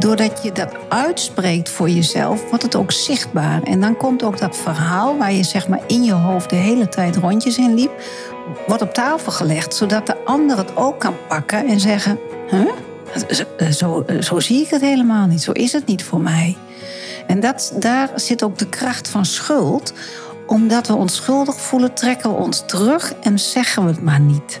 doordat je dat uitspreekt voor jezelf, wordt het ook zichtbaar. En dan komt ook dat verhaal waar je zeg maar in je hoofd de hele tijd rondjes in liep, wordt op tafel gelegd, zodat de ander het ook kan pakken en zeggen: huh? zo, zo, zie ik het helemaal niet, zo is het niet voor mij. En dat, daar zit ook de kracht van schuld. Omdat we ons schuldig voelen, trekken we ons terug en zeggen we het maar niet.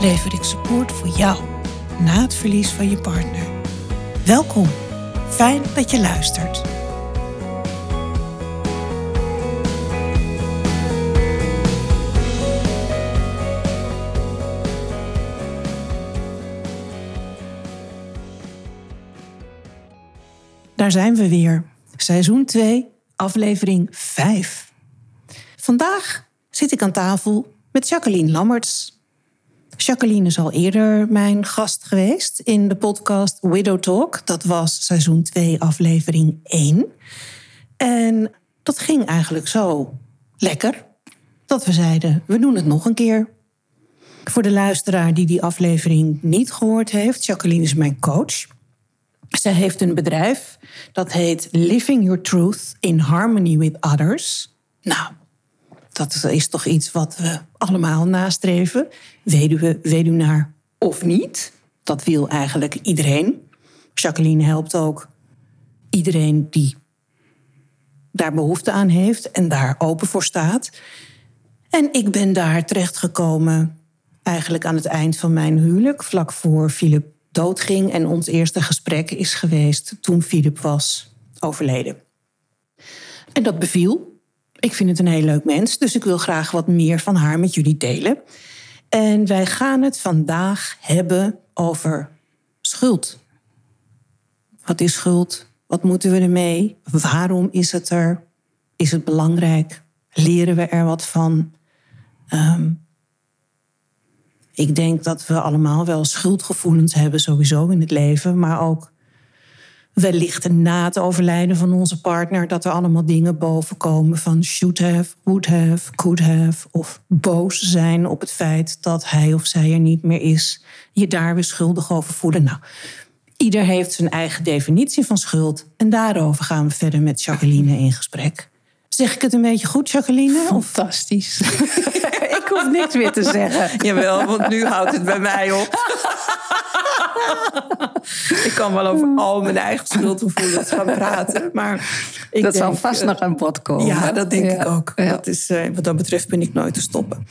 lever ik support voor jou na het verlies van je partner. Welkom, fijn dat je luistert. Daar zijn we weer. Seizoen 2, aflevering 5. Vandaag zit ik aan tafel met Jacqueline Lammerts. Jacqueline is al eerder mijn gast geweest in de podcast Widow Talk. Dat was seizoen 2, aflevering 1. En dat ging eigenlijk zo lekker dat we zeiden: we doen het nog een keer. Voor de luisteraar die die aflevering niet gehoord heeft, Jacqueline is mijn coach. Zij heeft een bedrijf dat heet Living Your Truth in Harmony with Others. Nou, dat is toch iets wat we allemaal nastreven. Weduwe, weduwnaar of niet. Dat wil eigenlijk iedereen. Jacqueline helpt ook iedereen die daar behoefte aan heeft en daar open voor staat. En ik ben daar terechtgekomen eigenlijk aan het eind van mijn huwelijk, vlak voor Philip doodging. En ons eerste gesprek is geweest toen Philip was overleden. En dat beviel. Ik vind het een heel leuk mens, dus ik wil graag wat meer van haar met jullie delen. En wij gaan het vandaag hebben over schuld. Wat is schuld? Wat moeten we ermee? Waarom is het er? Is het belangrijk? Leren we er wat van? Um, ik denk dat we allemaal wel schuldgevoelens hebben, sowieso in het leven, maar ook wellicht na het overlijden van onze partner, dat er allemaal dingen boven komen van should have, would have, could have, of boos zijn op het feit dat hij of zij er niet meer is, je daar weer schuldig over voelen. Nou, ieder heeft zijn eigen definitie van schuld en daarover gaan we verder met Jacqueline in gesprek. Zeg ik het een beetje goed, Jacqueline? Fantastisch. ik hoef niks meer te zeggen. Jawel, want nu houdt het bij mij op. ik kan wel over al mijn eigen schuldgevoelens gaan praten. Maar ik dat zal vast nog aan bod komen. Ja, dat denk ik ook. Dat is, eh, wat dat betreft ben ik nooit te stoppen.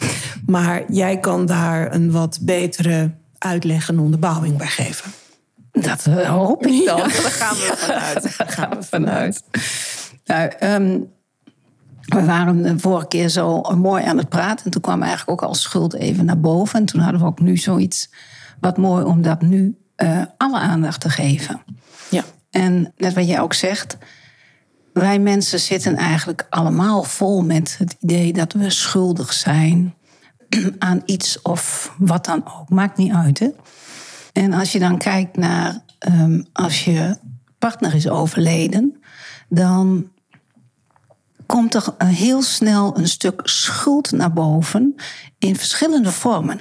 Maar jij kan daar een wat betere uitleg en onderbouwing bij geven. Dat eh, hoop ik dan. daar gaan we vanuit. Daar gaan we vanuit. Nou, um, we waren de vorige keer zo mooi aan het praten. En toen kwam eigenlijk ook al schuld even naar boven. En toen hadden we ook nu zoiets wat mooi om dat nu uh, alle aandacht te geven. Ja. En net wat jij ook zegt, wij mensen zitten eigenlijk allemaal vol met het idee dat we schuldig zijn aan iets of wat dan ook. Maakt niet uit. Hè? En als je dan kijkt naar um, als je partner is overleden, dan komt er heel snel een stuk schuld naar boven in verschillende vormen.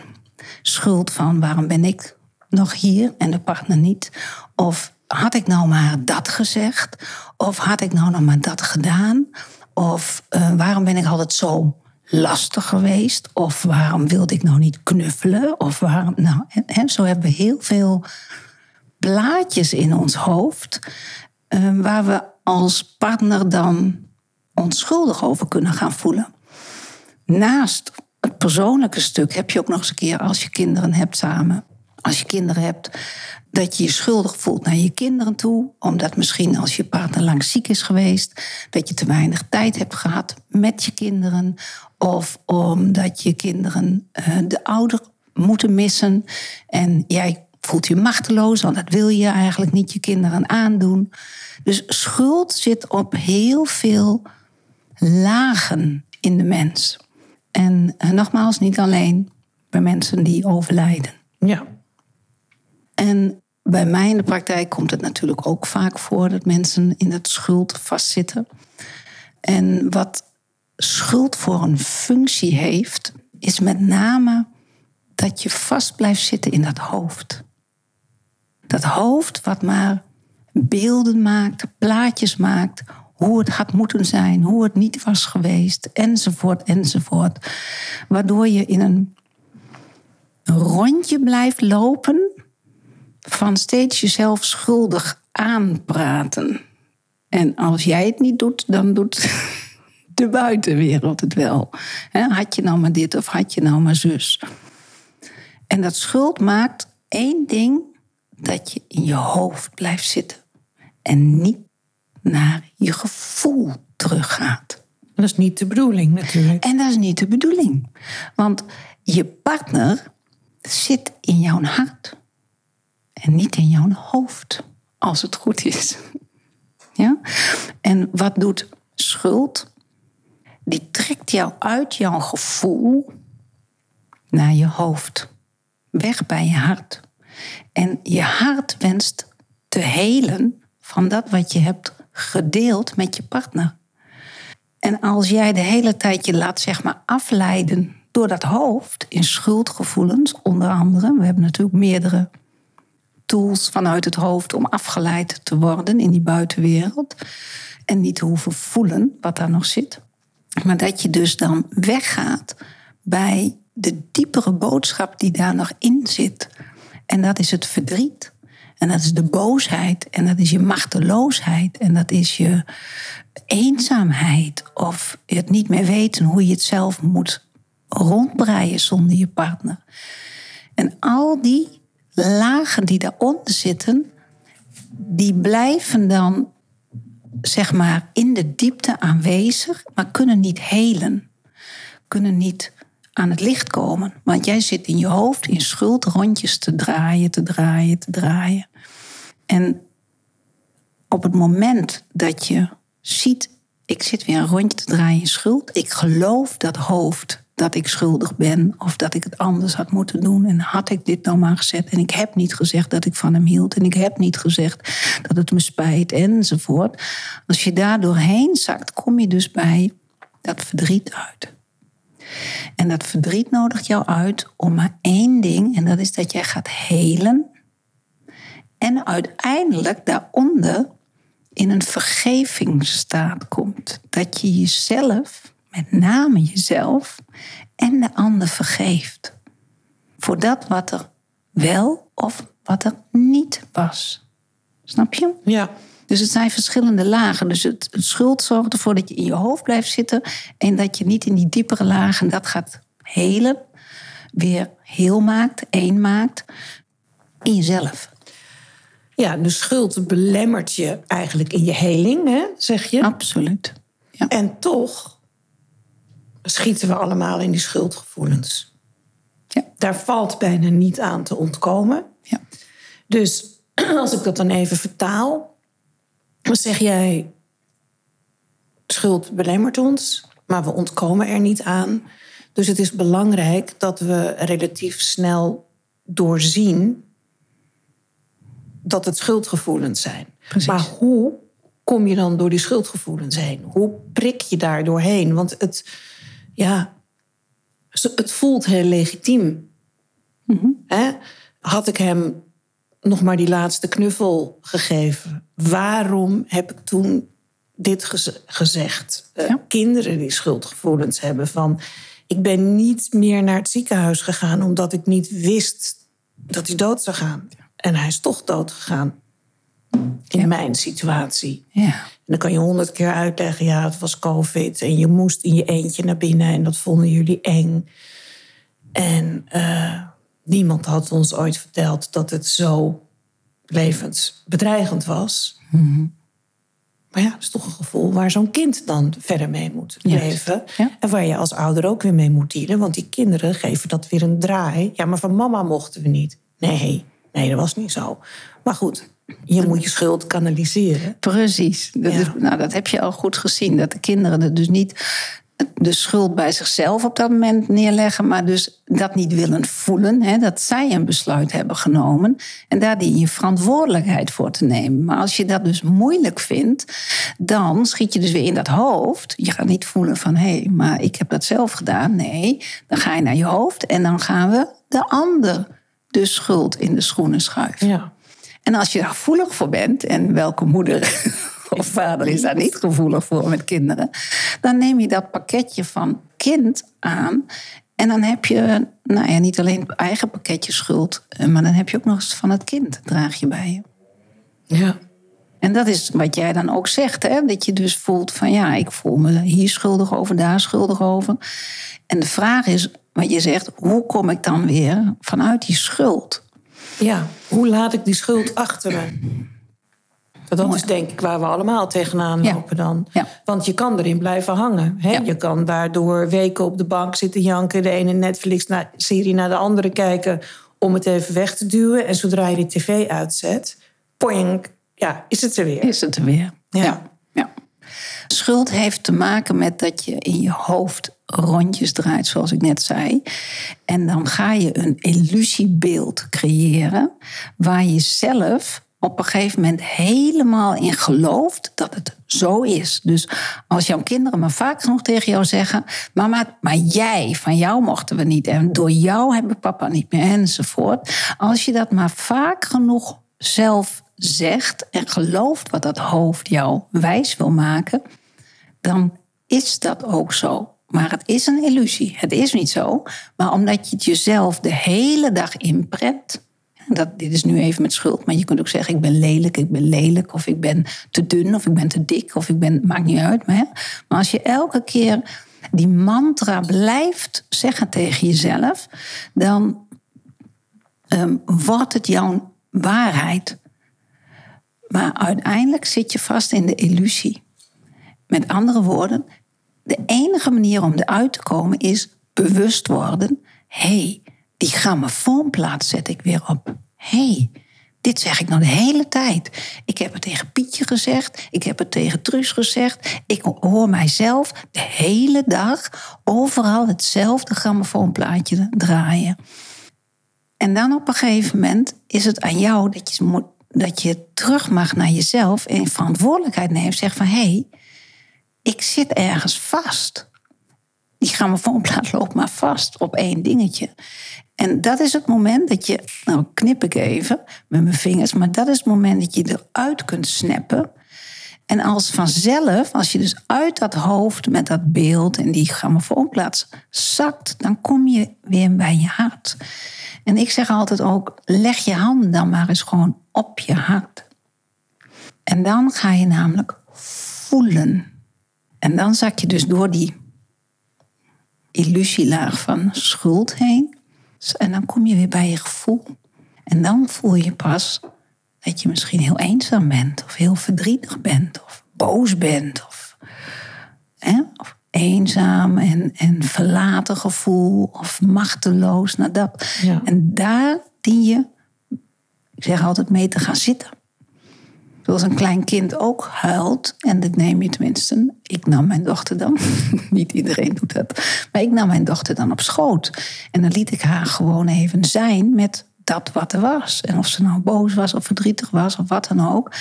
Schuld van waarom ben ik nog hier en de partner niet? Of had ik nou maar dat gezegd? Of had ik nou nog maar dat gedaan? Of uh, waarom ben ik altijd zo lastig geweest? Of waarom wilde ik nou niet knuffelen? Of waarom. Nou, en, zo hebben we heel veel plaatjes in ons hoofd. Uh, waar we als partner dan onschuldig over kunnen gaan voelen. Naast persoonlijke stuk heb je ook nog eens een keer, als je kinderen hebt samen, als je kinderen hebt, dat je je schuldig voelt naar je kinderen toe. Omdat misschien als je partner lang ziek is geweest, dat je te weinig tijd hebt gehad met je kinderen. Of omdat je kinderen uh, de ouder moeten missen. En jij voelt je machteloos, want dat wil je eigenlijk niet je kinderen aandoen. Dus schuld zit op heel veel lagen in de mens. En uh, nogmaals, niet alleen bij mensen die overlijden. Ja. En bij mij in de praktijk komt het natuurlijk ook vaak voor dat mensen in het schuld vastzitten. En wat schuld voor een functie heeft, is met name dat je vast blijft zitten in dat hoofd. Dat hoofd wat maar beelden maakt, plaatjes maakt, hoe het had moeten zijn, hoe het niet was geweest, enzovoort, enzovoort. Waardoor je in een rondje blijft lopen van steeds jezelf schuldig aanpraten. En als jij het niet doet, dan doet de buitenwereld het wel. had je nou maar dit of had je nou maar zus. En dat schuld maakt één ding dat je in je hoofd blijft zitten en niet naar je gevoel teruggaat. Dat is niet de bedoeling natuurlijk. En dat is niet de bedoeling. Want je partner zit in jouw hart en niet in jouw hoofd, als het goed is. Ja? En wat doet schuld? Die trekt jou uit jouw gevoel naar je hoofd, weg bij je hart. En je hart wenst te helen van dat wat je hebt gedeeld met je partner. En als jij de hele tijd je laat zeg maar afleiden door dat hoofd in schuldgevoelens, onder andere, we hebben natuurlijk meerdere tools vanuit het hoofd om afgeleid te worden in die buitenwereld en niet te hoeven voelen wat daar nog zit. Maar dat je dus dan weggaat bij de diepere boodschap die daar nog in zit. En dat is het verdriet. En dat is de boosheid. En dat is je machteloosheid. En dat is je eenzaamheid. Of het niet meer weten hoe je het zelf moet rondbreien zonder je partner. En al die lagen die daaronder zitten, die blijven dan zeg maar in de diepte aanwezig, maar kunnen niet helen. Kunnen niet aan het licht komen. Want jij zit in je hoofd in schuld rondjes te draaien, te draaien, te draaien. En op het moment dat je ziet, ik zit weer een rondje te draaien in schuld, ik geloof dat hoofd dat ik schuldig ben of dat ik het anders had moeten doen. En had ik dit nou maar gezegd. En ik heb niet gezegd dat ik van hem hield. En ik heb niet gezegd dat het me spijt enzovoort. Als je daar doorheen zakt, kom je dus bij dat verdriet uit. En dat verdriet nodigt jou uit om maar één ding. En dat is dat jij gaat helen. En uiteindelijk daaronder in een vergevingsstaat komt. Dat je jezelf met name jezelf en de ander vergeeft. Voor dat wat er wel of wat er niet was. Snap je? Ja. Dus het zijn verschillende lagen. Dus het, het schuld zorgt ervoor dat je in je hoofd blijft zitten en dat je niet in die diepere lagen dat gaat helen, weer heel maakt, één maakt in jezelf. Ja, de schuld belemmert je eigenlijk in je heling, hè, zeg je? Absoluut. Ja. En toch schieten we allemaal in die schuldgevoelens. Ja. Daar valt bijna niet aan te ontkomen. Ja. Dus als ik dat dan even vertaal, dan zeg jij: schuld belemmert ons, maar we ontkomen er niet aan. Dus het is belangrijk dat we relatief snel doorzien dat het schuldgevoelens zijn. Precies. Maar hoe kom je dan door die schuldgevoelens heen? Hoe prik je daar doorheen? Want het, ja, het voelt heel legitiem. Mm Had ik hem nog maar die laatste knuffel gegeven? Waarom heb ik toen dit gezegd? Eh, kinderen die schuldgevoelens hebben van... ik ben niet meer naar het ziekenhuis gegaan... omdat ik niet wist dat hij dood zou gaan. En hij is toch dood gegaan in mijn situatie. Ja. En dan kan je honderd keer uitleggen, ja, het was COVID en je moest in je eentje naar binnen en dat vonden jullie eng. En uh, niemand had ons ooit verteld dat het zo levensbedreigend was. Maar ja, dat is toch een gevoel waar zo'n kind dan verder mee moet leven. Ja. En waar je als ouder ook weer mee moet dealen. Want die kinderen geven dat weer een draai. Ja, maar van mama mochten we niet. Nee, nee, dat was niet zo. Maar goed, je moet je schuld kanaliseren. Precies. Dat, Ja. nou, dat heb je al goed gezien. Dat de kinderen er dus niet de schuld bij zichzelf op dat moment neerleggen, maar dus dat niet willen voelen. Hè, dat zij een besluit hebben genomen. En daar dien je verantwoordelijkheid voor te nemen. Maar als je dat dus moeilijk vindt, dan schiet je dus weer in dat hoofd. Je gaat niet voelen van hé, hey, maar ik heb dat zelf gedaan. Nee, dan ga je naar je hoofd en dan gaan we de ander de schuld in de schoenen schuiven. Ja. En als je daar gevoelig voor bent, en welke moeder of vader is daar niet gevoelig voor met kinderen, dan neem je dat pakketje van kind aan. En dan heb je nou ja, niet alleen het eigen pakketje schuld, eh, maar dan heb je ook nog eens van het kind, draag je bij je. Ja. En dat is wat jij dan ook zegt, hè? dat je dus voelt van ja, ik voel me hier schuldig over, daar schuldig over. En de vraag is, wat je zegt, hoe kom ik dan weer vanuit die schuld? Ja, hoe laat ik die schuld achter me? Dat is denk ik waar we allemaal tegenaan lopen dan. Want je kan erin blijven hangen. Hè? Je kan daardoor weken op de bank zitten janken... de ene Netflix-serie naar de andere kijken... om het even weg te duwen. En zodra je de tv uitzet, poing, ja, is het er weer. Is het er weer. Ja. ja. ja. Schuld heeft te maken met dat je in je hoofd rondjes draait, zoals ik net zei. En dan ga je een illusiebeeld creëren waar je zelf op een gegeven moment helemaal in gelooft dat het zo is. Dus als jouw kinderen maar vaak genoeg tegen jou zeggen: Mama, maar jij, van jou mochten we niet. En door jou hebben papa niet meer, enzovoort. Als je dat maar vaak genoeg zelf zegt en gelooft wat dat hoofd jou wijs wil maken, dan is dat ook zo. Maar het is een illusie. Het is niet zo. Maar omdat je het jezelf de hele dag inprent. Dat, dit is nu even met schuld, maar je kunt ook zeggen: ik ben lelijk, ik ben lelijk, of ik ben te dun, of ik ben te dik, of ik ben. maakt niet uit. Maar, hè? maar als je elke keer die mantra blijft zeggen tegen jezelf, dan um, wordt het jouw waarheid. Maar uiteindelijk zit je vast in de illusie. Met andere woorden, de enige manier om eruit te komen is bewust worden. Hey, die grammofoonplaat zet ik weer op. Hey, dit zeg ik nou de hele tijd. Ik heb het tegen Pietje gezegd. Ik heb het tegen Truus gezegd. Ik hoor mijzelf de hele dag overal hetzelfde grammofoonplaatje draaien. En dan op een gegeven moment is het aan jou dat je, moet, dat je terug mag naar jezelf en verantwoordelijkheid neemt. Zeg van hé, hey, ik zit ergens vast. Die grammofoonplaat loopt maar vast op één dingetje. En dat is het moment dat je, nou knip ik even met mijn vingers, maar dat is het moment dat je eruit kunt snappen. En als vanzelf, als je dus uit dat hoofd met dat beeld en die grammofoonplaat zakt, dan kom je weer bij je hart. En ik zeg altijd ook, leg je hand dan maar eens gewoon op je hart. En dan ga je namelijk voelen. En dan zak je dus door die illusielaag van schuld heen. En dan kom je weer bij je gevoel. En dan voel je pas dat je misschien heel eenzaam bent, of heel verdrietig bent, of boos bent, of, hè, of eenzaam en, en verlaten gevoel, of machteloos. Nou dat. Ja. En daar dien je, ik zeg altijd, mee te gaan zitten. Zoals een klein kind ook huilt. En dat neem je tenminste. Ik nam mijn dochter dan. Niet iedereen doet dat. Maar ik nam mijn dochter dan op schoot. En dan liet ik haar gewoon even zijn met dat wat er was. En of ze nou boos was of verdrietig was of wat dan ook.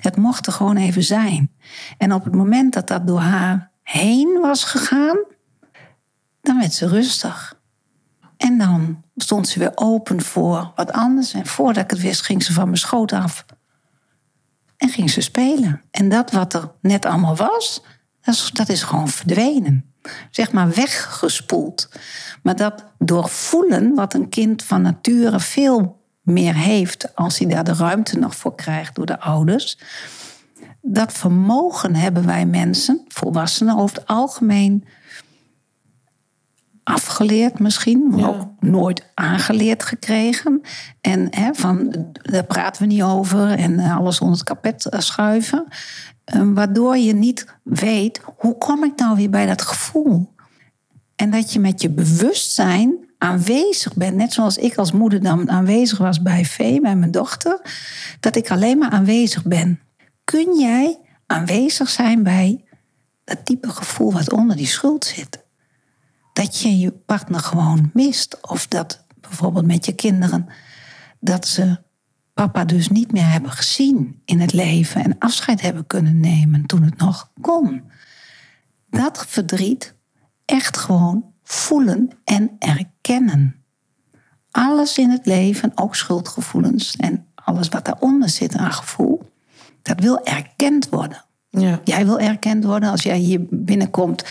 Het mocht er gewoon even zijn. En op het moment dat dat door haar heen was gegaan. Dan werd ze rustig. En dan stond ze weer open voor wat anders. En voordat ik het wist, ging ze van mijn schoot af. En ging ze spelen. En dat wat er net allemaal was, dat is, is gewoon verdwenen. Zeg maar weggespoeld. Maar dat doorvoelen, wat een kind van nature veel meer heeft als hij daar de ruimte nog voor krijgt door de ouders. Dat vermogen hebben wij mensen, volwassenen over het algemeen, afgeleerd misschien, maar Ja. ook nooit aangeleerd gekregen. En hè, van, daar praten we niet over en alles onder het kapet eh, schuiven. Eh, waardoor je niet weet, hoe kom ik nou weer bij dat gevoel? En dat je met je bewustzijn aanwezig bent. Net zoals ik als moeder dan aanwezig was bij Vee, bij mijn dochter. Dat ik alleen maar aanwezig ben. Kun jij aanwezig zijn bij dat diepe gevoel wat onder die schuld zit? Dat je je partner gewoon mist. Of dat bijvoorbeeld met je kinderen. Dat ze papa dus niet meer hebben gezien in het leven. En afscheid hebben kunnen nemen toen het nog kon. Dat verdriet echt gewoon voelen en erkennen. Alles in het leven, ook schuldgevoelens en alles wat daaronder zit aan gevoel, dat wil erkend worden. Ja. Jij wil erkend worden als jij hier binnenkomt.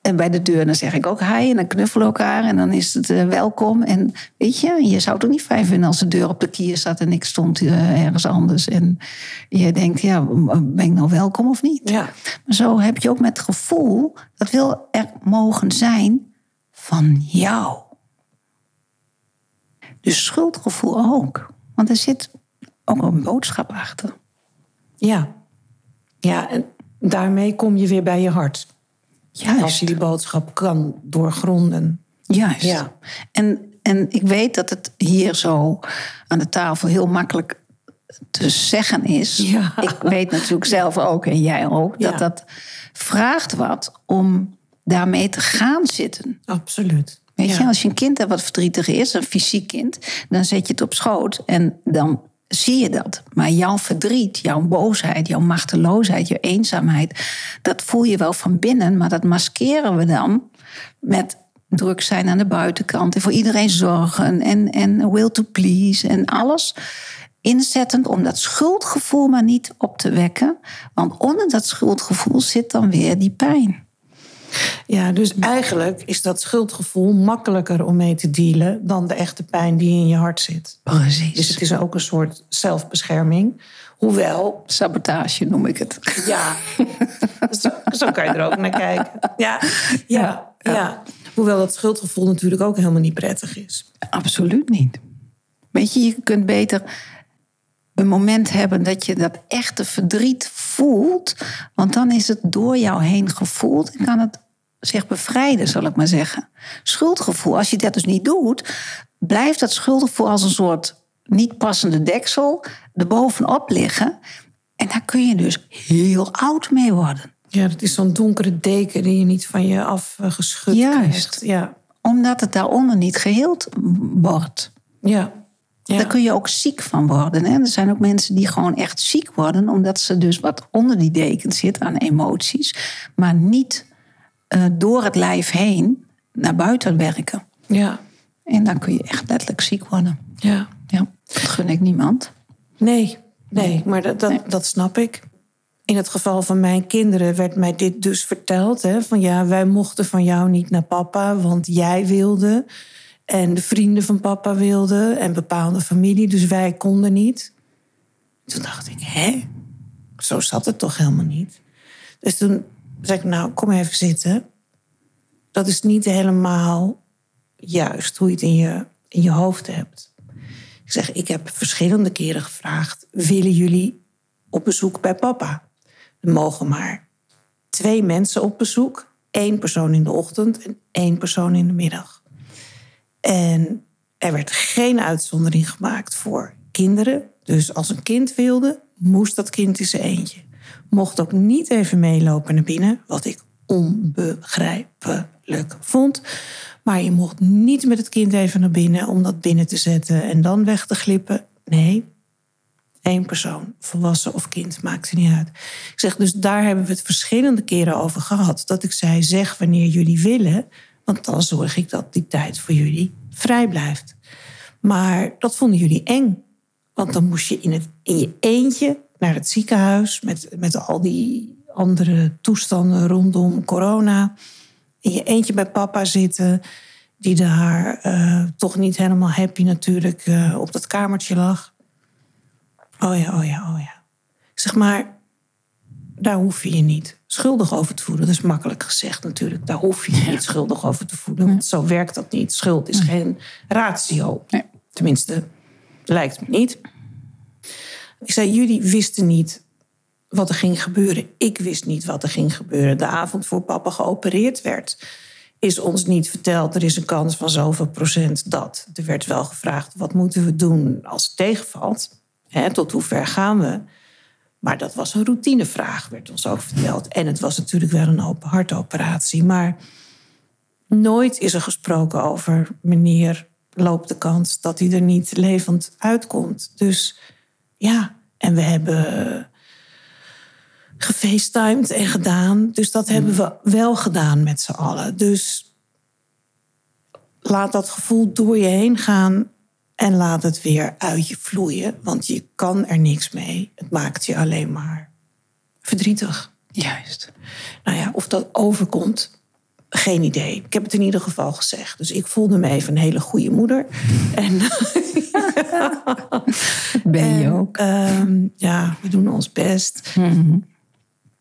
En bij de deur, dan zeg ik ook hi en dan knuffelen we elkaar en dan is het eh, welkom. En weet je, je zou het ook niet fijn vinden als de deur op de kier staat en ik stond eh, ergens anders. En je denkt, ja, ben ik nou welkom of niet? Ja. Maar zo heb je ook met gevoel, dat wil er mogen zijn van jou. Dus schuldgevoel ook. Want er zit ook een boodschap achter. Ja. Ja, en daarmee kom je weer bij je hart. Als Juist. je die boodschap kan doorgronden. Juist. Ja. En, en ik weet dat het hier zo aan de tafel heel makkelijk te zeggen is. Ja. Ik weet natuurlijk zelf ook, en jij ook, dat Ja. dat vraagt wat om daarmee te gaan zitten. Absoluut. Weet ja. je, als je een kind hebt wat verdrietig is, een fysiek kind, dan zet je het op schoot en dan zie je dat. Maar jouw verdriet, jouw boosheid, jouw machteloosheid, jouw eenzaamheid, dat voel je wel van binnen, maar dat maskeren we dan met druk zijn aan de buitenkant en voor iedereen zorgen en, en will to please en alles. Inzettend om dat schuldgevoel maar niet op te wekken. Want onder dat schuldgevoel zit dan weer die pijn. Ja, dus eigenlijk is dat schuldgevoel makkelijker om mee te dealen dan de echte pijn die in je hart zit. Precies. Dus het is ook een soort zelfbescherming. Hoewel, Sabotage noem ik het. ja, zo, zo kan je er ook naar kijken. Ja, ja, ja. Hoewel dat schuldgevoel natuurlijk ook helemaal niet prettig is. Absoluut niet. Weet je, je kunt beter een moment hebben dat je dat echte verdriet voelt. Want dan is het door jou heen gevoeld en kan het zich bevrijden, zal ik maar zeggen. Schuldgevoel, als je dat dus niet doet, blijft dat schuldgevoel als een soort niet passende deksel erbovenop liggen. En daar kun je dus heel oud mee worden. Ja, dat is zo'n donkere deken die je niet van je afgeschud Juist. krijgt. Ja, Omdat het daaronder niet geheeld wordt. ja. ja. Daar kun je ook ziek van worden. Hè? Er zijn ook mensen die gewoon echt ziek worden, omdat ze dus wat onder die deken zit aan emoties, maar niet eh, door het lijf heen naar buiten werken. ja, En dan kun je echt letterlijk ziek worden. ja. Ja, dat gun ik niemand. Nee, nee, maar dat, dat, dat snap ik. In het geval van mijn kinderen werd mij dit dus verteld. Hè, van ja, wij mochten van jou niet naar papa, want jij wilde. En de vrienden van papa wilden. En bepaalde familie, dus wij konden niet. Toen dacht ik, hè? Zo zat het toch helemaal niet? Dus toen zei ik, nou, kom even zitten. Dat is niet helemaal juist hoe je het in je, in je hoofd hebt. Ik zeg, ik heb verschillende keren gevraagd: willen jullie op bezoek bij papa? Er mogen maar twee mensen op bezoek. één persoon in de ochtend en één persoon in de middag. En er werd geen uitzondering gemaakt voor kinderen. Dus als een kind wilde, moest dat kind in zijn eentje. Mocht ook niet even meelopen naar binnen, wat ik onbegrijpelijk vond. Maar je mocht niet met het kind even naar binnen om dat binnen te zetten en dan weg te glippen. Nee, één persoon, volwassen of kind, maakt er niet uit. Ik zeg, dus daar hebben we het verschillende keren over gehad. Dat ik zei, zeg wanneer jullie willen, want dan zorg ik dat die tijd voor jullie vrij blijft. Maar dat vonden jullie eng. Want dan moest je in, het, in je eentje naar het ziekenhuis met, met al die andere toestanden rondom corona. In je eentje bij papa zitten, die daar eh, toch niet helemaal happy natuurlijk eh, op dat kamertje lag. Oh ja, oh ja, oh ja. Zeg maar, daar hoef je je niet schuldig over te voelen. Dat is makkelijk gezegd natuurlijk. Daar hoef je je niet schuldig over te voelen. Want zo werkt dat niet. Schuld is geen ratio. Nee. Tenminste, lijkt me niet. Ik zei, jullie wisten niet wat er ging gebeuren. Ik wist niet wat er ging gebeuren. De avond voor papa geopereerd werd, is ons niet verteld... er is een kans van zoveel procent dat. Er werd wel gevraagd, wat moeten we doen als het tegenvalt? Hè, tot hoe ver gaan we? Maar dat was een routinevraag, werd ons ook verteld. En het was natuurlijk wel een open hartoperatie. Maar nooit is er gesproken over meneer loopt de kans dat hij er niet levend uitkomt. Dus ja, en we hebben gefacetimed en gedaan. Dus dat hebben we wel gedaan met z'n allen. Dus laat dat gevoel door je heen gaan en laat het weer uit je vloeien. Want je kan er niks mee. Het maakt je alleen maar verdrietig. Juist. Nou ja, of dat overkomt, geen idee. Ik heb het in ieder geval gezegd. Dus ik voelde me even een hele goede moeder. En, Ben je en, ook. ehm, ja, we doen ons best.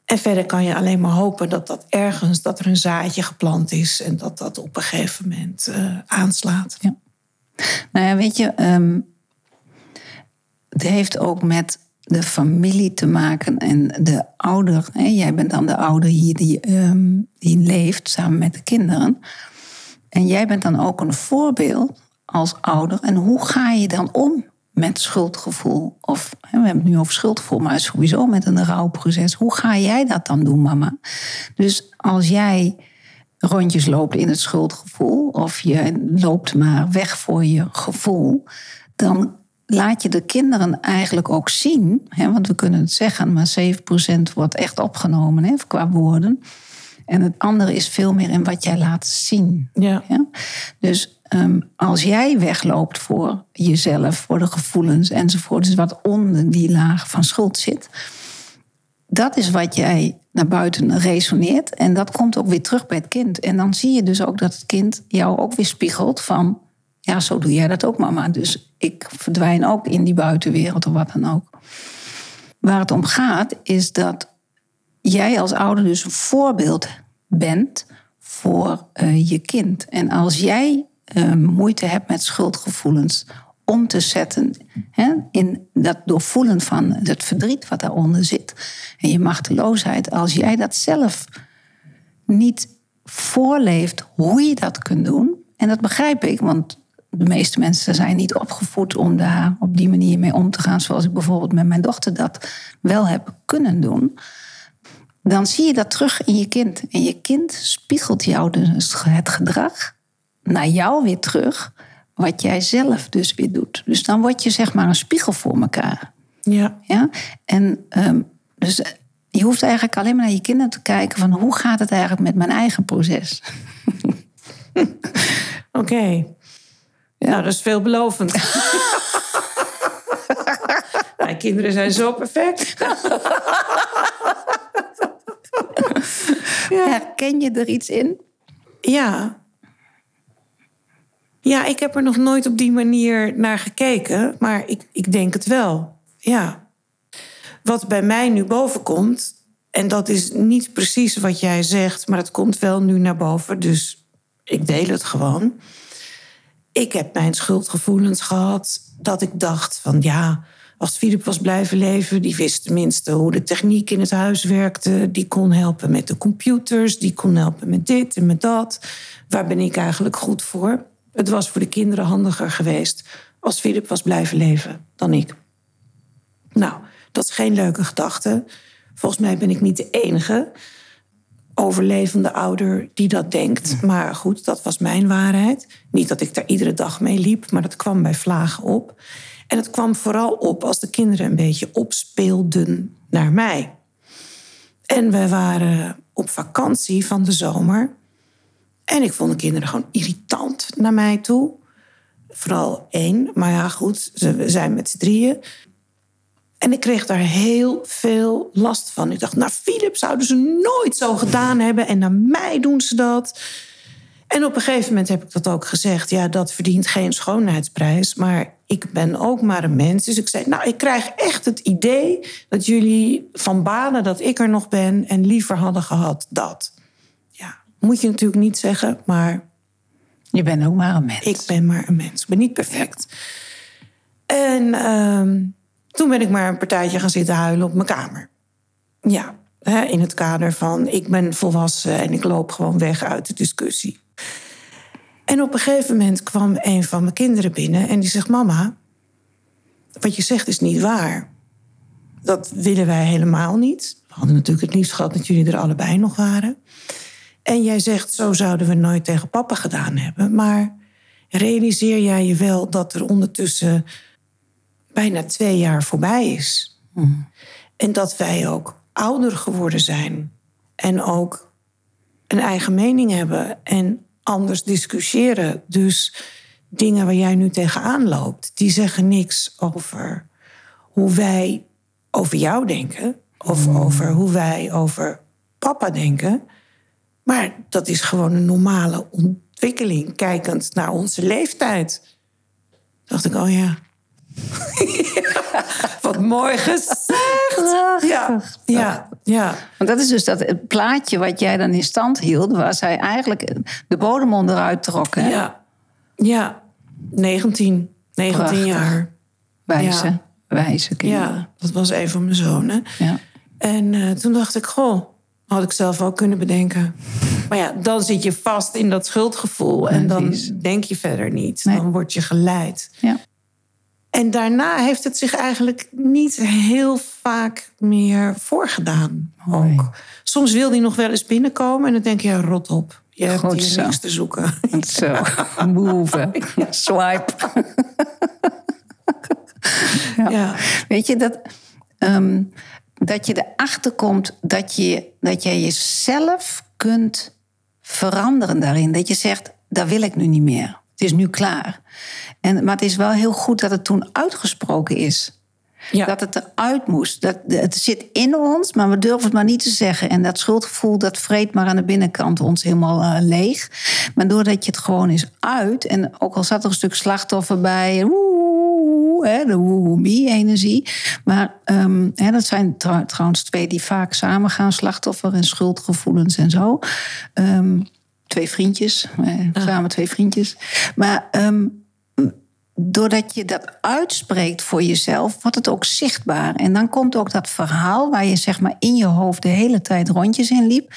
En verder kan je alleen maar hopen dat dat ergens, dat er een zaadje geplant is en dat dat op een gegeven moment eh, aanslaat. Ja. Nou ja, weet je, ehm, het heeft ook met de familie te maken en de ouder. Hè, jij bent dan de ouder hier die, ehm, die leeft samen met de kinderen. En jij bent dan ook een voorbeeld als ouder. En hoe ga je dan om met schuldgevoel? Of hè, we hebben het nu over schuldgevoel, maar sowieso met een rouwproces. Hoe ga jij dat dan doen, mama? Dus als jij rondjes loopt in het schuldgevoel, of je loopt maar weg voor je gevoel, dan laat je de kinderen eigenlijk ook zien, hè, want we kunnen het zeggen, maar 7% wordt echt opgenomen hè, qua woorden. En het andere is veel meer in wat jij laat zien. Ja. Ja? Dus ehm, als jij wegloopt voor jezelf, voor de gevoelens enzovoort, dus wat onder die laag van schuld zit, dat is wat jij naar buiten resoneert. En dat komt ook weer terug bij het kind. En dan zie je dus ook dat het kind jou ook weer spiegelt van... ja, zo doe jij dat ook, mama. Dus ik verdwijn ook in die buitenwereld of wat dan ook. Waar het om gaat, is dat jij als ouder dus een voorbeeld bent voor uh, je kind. En als jij uh, moeite hebt met schuldgevoelens om te zetten hè, in dat doorvoelen van het verdriet wat daaronder zit en je machteloosheid, als jij dat zelf niet voorleeft hoe je dat kunt doen, en dat begrijp ik, want de meeste mensen zijn niet opgevoed om daar op die manier mee om te gaan, zoals ik bijvoorbeeld met mijn dochter dat wel heb kunnen doen. Dan zie je dat terug in je kind. En je kind spiegelt jou dus het gedrag naar jou weer terug wat jij zelf dus weer doet. Dus dan word je zeg maar een spiegel voor elkaar. Ja. ja? En um, dus je hoeft eigenlijk alleen maar naar je kinderen te kijken van hoe gaat het eigenlijk met mijn eigen proces. Oké. Okay. Ja. Nou, dat is veelbelovend. Mijn kinderen zijn zo perfect. ja. Herken je er iets in? Ja, ja, ik heb er nog nooit op die manier naar gekeken, maar ik, ik denk het wel. Ja. Wat bij mij nu boven komt, en dat is niet precies wat jij zegt, maar het komt wel nu naar boven, dus ik deel het gewoon. Ik heb mijn schuldgevoelens gehad dat ik dacht van ja, als Filip was blijven leven, die wist tenminste hoe de techniek in het huis werkte, die kon helpen met de computers, die kon helpen met dit en met dat. Waar ben ik eigenlijk goed voor? Het was voor de kinderen handiger geweest als Philip was blijven leven dan ik. Nou, dat is geen leuke gedachte. Volgens mij ben ik niet de enige overlevende ouder die dat denkt. Maar goed, dat was mijn waarheid. Niet dat ik daar iedere dag mee liep, maar dat kwam bij vlagen op. En het kwam vooral op als de kinderen een beetje opspeelden naar mij. En we waren op vakantie van de zomer. En ik vond de kinderen gewoon irritant naar mij toe. Vooral één, maar ja, goed, we zijn met z'n drieën. En ik kreeg daar heel veel last van. Ik dacht, nou, Philip zouden ze nooit zo gedaan hebben. En naar mij doen ze dat. En op een gegeven moment heb ik dat ook gezegd. Ja, dat verdient geen schoonheidsprijs. Maar ik ben ook maar een mens. Dus ik zei, nou, ik krijg echt het idee dat jullie van banen dat ik er nog ben en liever hadden gehad dat. Ja, moet je natuurlijk niet zeggen, maar Je bent ook maar een mens. ik ben maar een mens. Ik ben niet perfect. En ehm, toen ben ik maar een partijtje gaan zitten huilen op mijn kamer. Ja, hè, in het kader van ik ben volwassen en ik loop gewoon weg uit de discussie. En op een gegeven moment kwam een van mijn kinderen binnen en die zegt: Mama, wat je zegt is niet waar. Dat willen wij helemaal niet. We hadden natuurlijk het liefst gehad dat jullie er allebei nog waren. En jij zegt: Zo zouden we nooit tegen papa gedaan hebben. Maar realiseer jij je wel dat er ondertussen bijna twee jaar voorbij is? En dat wij ook ouder geworden zijn. En ook een eigen mening hebben. En anders discussiëren. Dus dingen waar jij nu tegenaan loopt, die zeggen niks over hoe wij over jou denken. Of over hoe wij over papa denken. Maar dat is gewoon een normale ontwikkeling, kijkend naar onze leeftijd. Dacht ik, oh ja. Wat mooi gezegd. Ja, ja, ja. Want dat is dus dat het plaatje wat jij dan in stand hield, waar zij eigenlijk de bodem onderuit trok. Hè? Ja, ja. 19, 19 Prachtig. jaar. Wijze, Ja. wijze kinderen. Ja, dat was een van mijn zonen. Ja. En eh, toen dacht ik, goh, had ik zelf ook kunnen bedenken. Maar ja, dan zit je vast in dat schuldgevoel. En dan denk je verder niet. Nee. Dan word je geleid. Ja. En daarna heeft het zich eigenlijk niet heel vaak meer voorgedaan. Mooi. Ook. Soms wil die nog wel eens binnenkomen. En dan denk je, ja, rot op. Je hebt Goed hier zo. niks te zoeken. Zo, move, swipe. Ja. Weet je, dat, ehm, dat je erachter komt dat je, dat jij jezelf kunt veranderen daarin. Dat je zegt, dat wil ik nu niet meer. Het is nu klaar. En, maar het is wel heel goed dat het toen uitgesproken is. Ja. Dat het eruit moest. Dat, het zit in ons, maar we durven het maar niet te zeggen. En dat schuldgevoel, dat vreet maar aan de binnenkant ons helemaal eh, leeg. Maar doordat je het gewoon is uit... en ook al zat er een stuk slachtoffer bij... woe, hè, de woe-me-energie. Maar ehm, hè, dat zijn trouw- trouwens twee die vaak samen gaan. Slachtoffer en schuldgevoelens en zo. Ehm, twee vriendjes, eh, samen twee vriendjes. Maar... ehm, doordat je dat uitspreekt voor jezelf, wordt het ook zichtbaar. En dan komt ook dat verhaal waar je zeg maar in je hoofd de hele tijd rondjes in liep,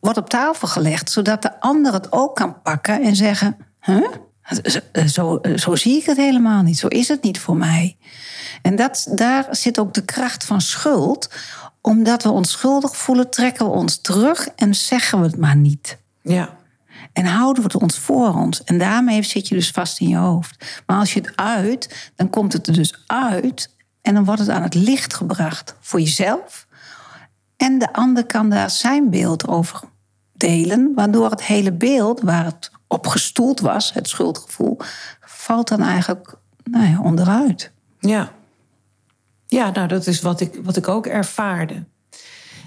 wordt op tafel gelegd, zodat de ander het ook kan pakken en zeggen: huh? Zo, zo, zo zie ik het helemaal niet. Zo is het niet voor mij. En dat, daar zit ook de kracht van schuld. Omdat we ons schuldig voelen, trekken we ons terug en zeggen we het maar niet. Ja. En houden we het ons voor ons. En daarmee zit je dus vast in je hoofd. Maar als je het uit, dan komt het er dus uit. En dan wordt het aan het licht gebracht voor jezelf. En de ander kan daar zijn beeld over delen. Waardoor het hele beeld waar het op gestoeld was, het schuldgevoel, valt dan eigenlijk nou ja, onderuit. Ja. Ja, nou, dat is wat ik, wat ik ook ervaarde.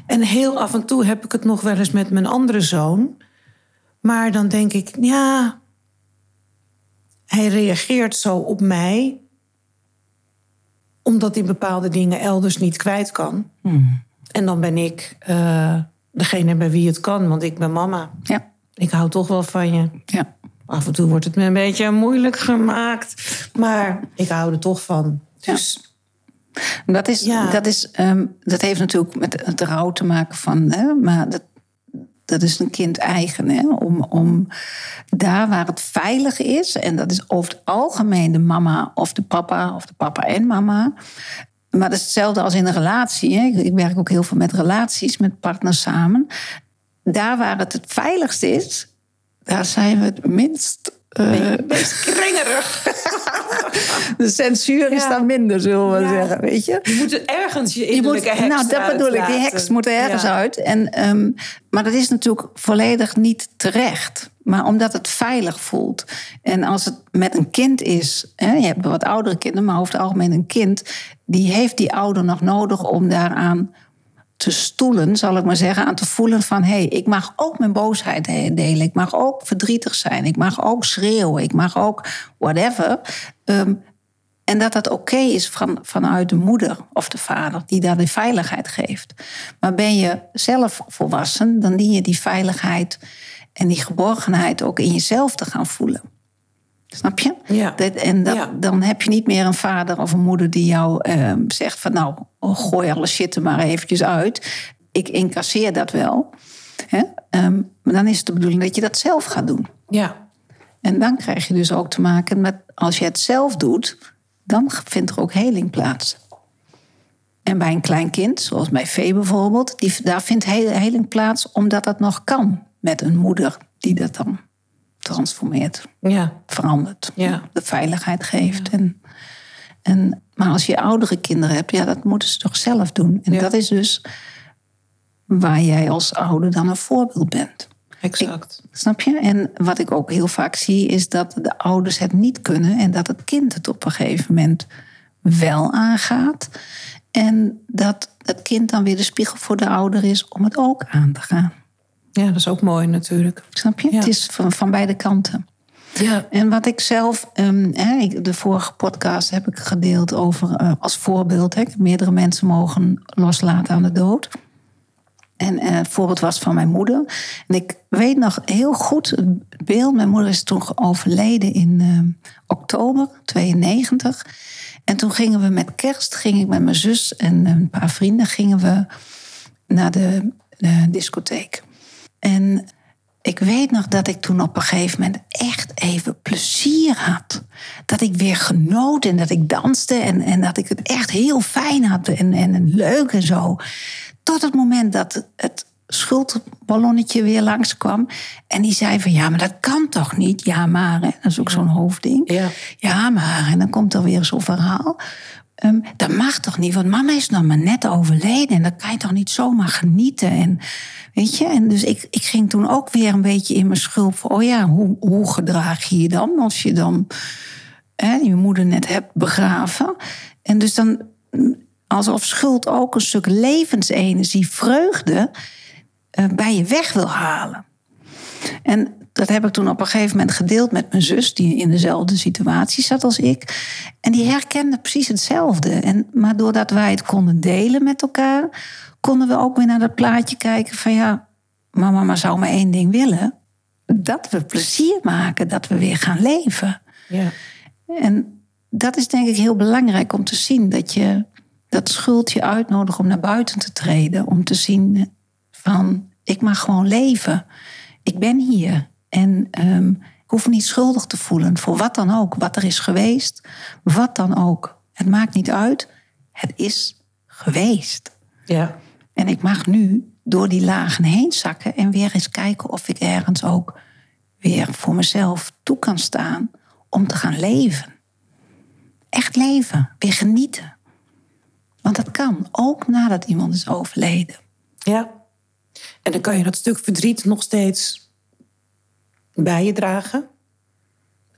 En heel af en toe heb ik het nog wel eens met mijn andere zoon. Maar dan denk ik, ja, hij reageert zo op mij. Omdat hij bepaalde dingen elders niet kwijt kan. En dan ben ik eh, degene bij wie het kan, want ik ben mama. Ja, Ik hou toch wel van je. ja. Af en toe wordt het me een beetje moeilijk gemaakt. Maar ik hou er toch van. Dus Dat, is, Ja. dat, is, ehm, dat heeft natuurlijk met het rouw te maken van, hè, maar dat, dat is een kind eigen. Hè, om, om daar waar het veilig is, en dat is over het algemeen de mama of de papa, of de papa en mama. Maar dat is hetzelfde als in een relatie. Hè. Ik, werk ook heel veel met relaties, met partners samen. Daar waar het het veiligst is, daar zijn we het minst. Eh, best kringerig. de censuur is dan minder, zullen we zeggen. Weet je? Je moet er ergens je innerlijke heks nou, dat bedoel ik. Die heks moet er ergens uit. En, ehm, maar dat is natuurlijk volledig niet terecht. Maar omdat het veilig voelt. En als het met een kind is... Hè, je hebt wat oudere kinderen, maar over het algemeen een kind... die heeft die ouder nog nodig om daaraan te stoelen, zal ik maar zeggen, aan te voelen van hé, hey, ik mag ook mijn boosheid delen, ik mag ook verdrietig zijn, ik mag ook schreeuwen, ik mag ook whatever. Ehm, en dat dat oké is van, vanuit de moeder of de vader, die daar de veiligheid geeft. Maar ben je zelf volwassen, dan dien je die veiligheid en die geborgenheid ook in jezelf te gaan voelen. Snap je? Ja. en dat, dan heb je niet meer een vader of een moeder die jou ehm, zegt van nou, gooi alle shit er maar eventjes uit. Ik incasseer dat wel. Hè? Ehm, maar dan is het de bedoeling dat je dat zelf gaat doen. Ja. En dan krijg je dus ook te maken met, als je het zelf doet, dan vindt er ook heling plaats. En bij een klein kind, zoals bij Vee bijvoorbeeld, die, daar vindt heling plaats omdat dat nog kan met een moeder die dat dan transformeert, ja. verandert, ja. de veiligheid geeft. En, en, maar als je oudere kinderen hebt, ja, dat moeten ze toch zelf doen. En dat is dus waar jij als ouder dan een voorbeeld bent. Exact. snap je? En wat ik ook heel vaak zie, is dat de ouders het niet kunnen en dat het kind het op een gegeven moment wel aangaat. En dat het kind dan weer de spiegel voor de ouder is om het ook aan te gaan. Ja, dat is ook mooi natuurlijk. Snap je? Het is van, van beide kanten. Ja. En wat ik zelf, um, de vorige podcast heb ik gedeeld over uh, als voorbeeld. Hè, meerdere mensen mogen loslaten aan de dood. En uh, het voorbeeld was van mijn moeder. En ik weet nog heel goed het beeld. Mijn moeder is toen overleden in uh, oktober 92. En toen gingen we met kerst, ging ik met mijn zus en een paar vrienden gingen we naar de, de discotheek. En ik weet nog dat ik toen op een gegeven moment echt even plezier had. Dat ik weer genoot en dat ik danste en, en dat ik het echt heel fijn had en, en leuk en zo. Tot het moment dat het schuldballonnetje weer langskwam. En die zei van, ja, maar dat kan toch niet? Ja, maar, hè? dat is ook zo'n hoofdding. Ja. ja, maar, en dan komt er weer zo'n verhaal. Um, dat mag toch niet, want mama is nog maar net overleden... en dan kan je toch niet zomaar genieten en... Weet je, en dus ik, ik ging toen ook weer een beetje in mijn schulp van, oh ja, hoe, hoe gedraag je je dan als je dan hè, je moeder net hebt begraven? En dus dan, alsof schuld ook een stuk levensenergie, vreugde, uh, bij je weg wil halen. En dat heb ik toen op een gegeven moment gedeeld met mijn zus, die in dezelfde situatie zat als ik. En die herkende precies hetzelfde. En, maar doordat wij het konden delen met elkaar, konden we ook weer naar dat plaatje kijken van ja, maar mama zou maar één ding willen. Dat we plezier maken, dat we weer gaan leven. Ja. En dat is denk ik heel belangrijk om te zien dat je dat schuld je uitnodigt om naar buiten te treden. Om te zien van ik mag gewoon leven. Ik ben hier. En um, ik hoef me niet schuldig te voelen voor wat dan ook. Wat er is geweest, wat dan ook. Het maakt niet uit. Het is geweest. Ja. En ik mag nu door die lagen heen zakken en weer eens kijken of ik ergens ook weer voor mezelf toe kan staan om te gaan leven. Echt leven, weer genieten. Want dat kan, ook nadat iemand is overleden. Ja. En dan kan je dat stuk verdriet nog steeds bij je dragen,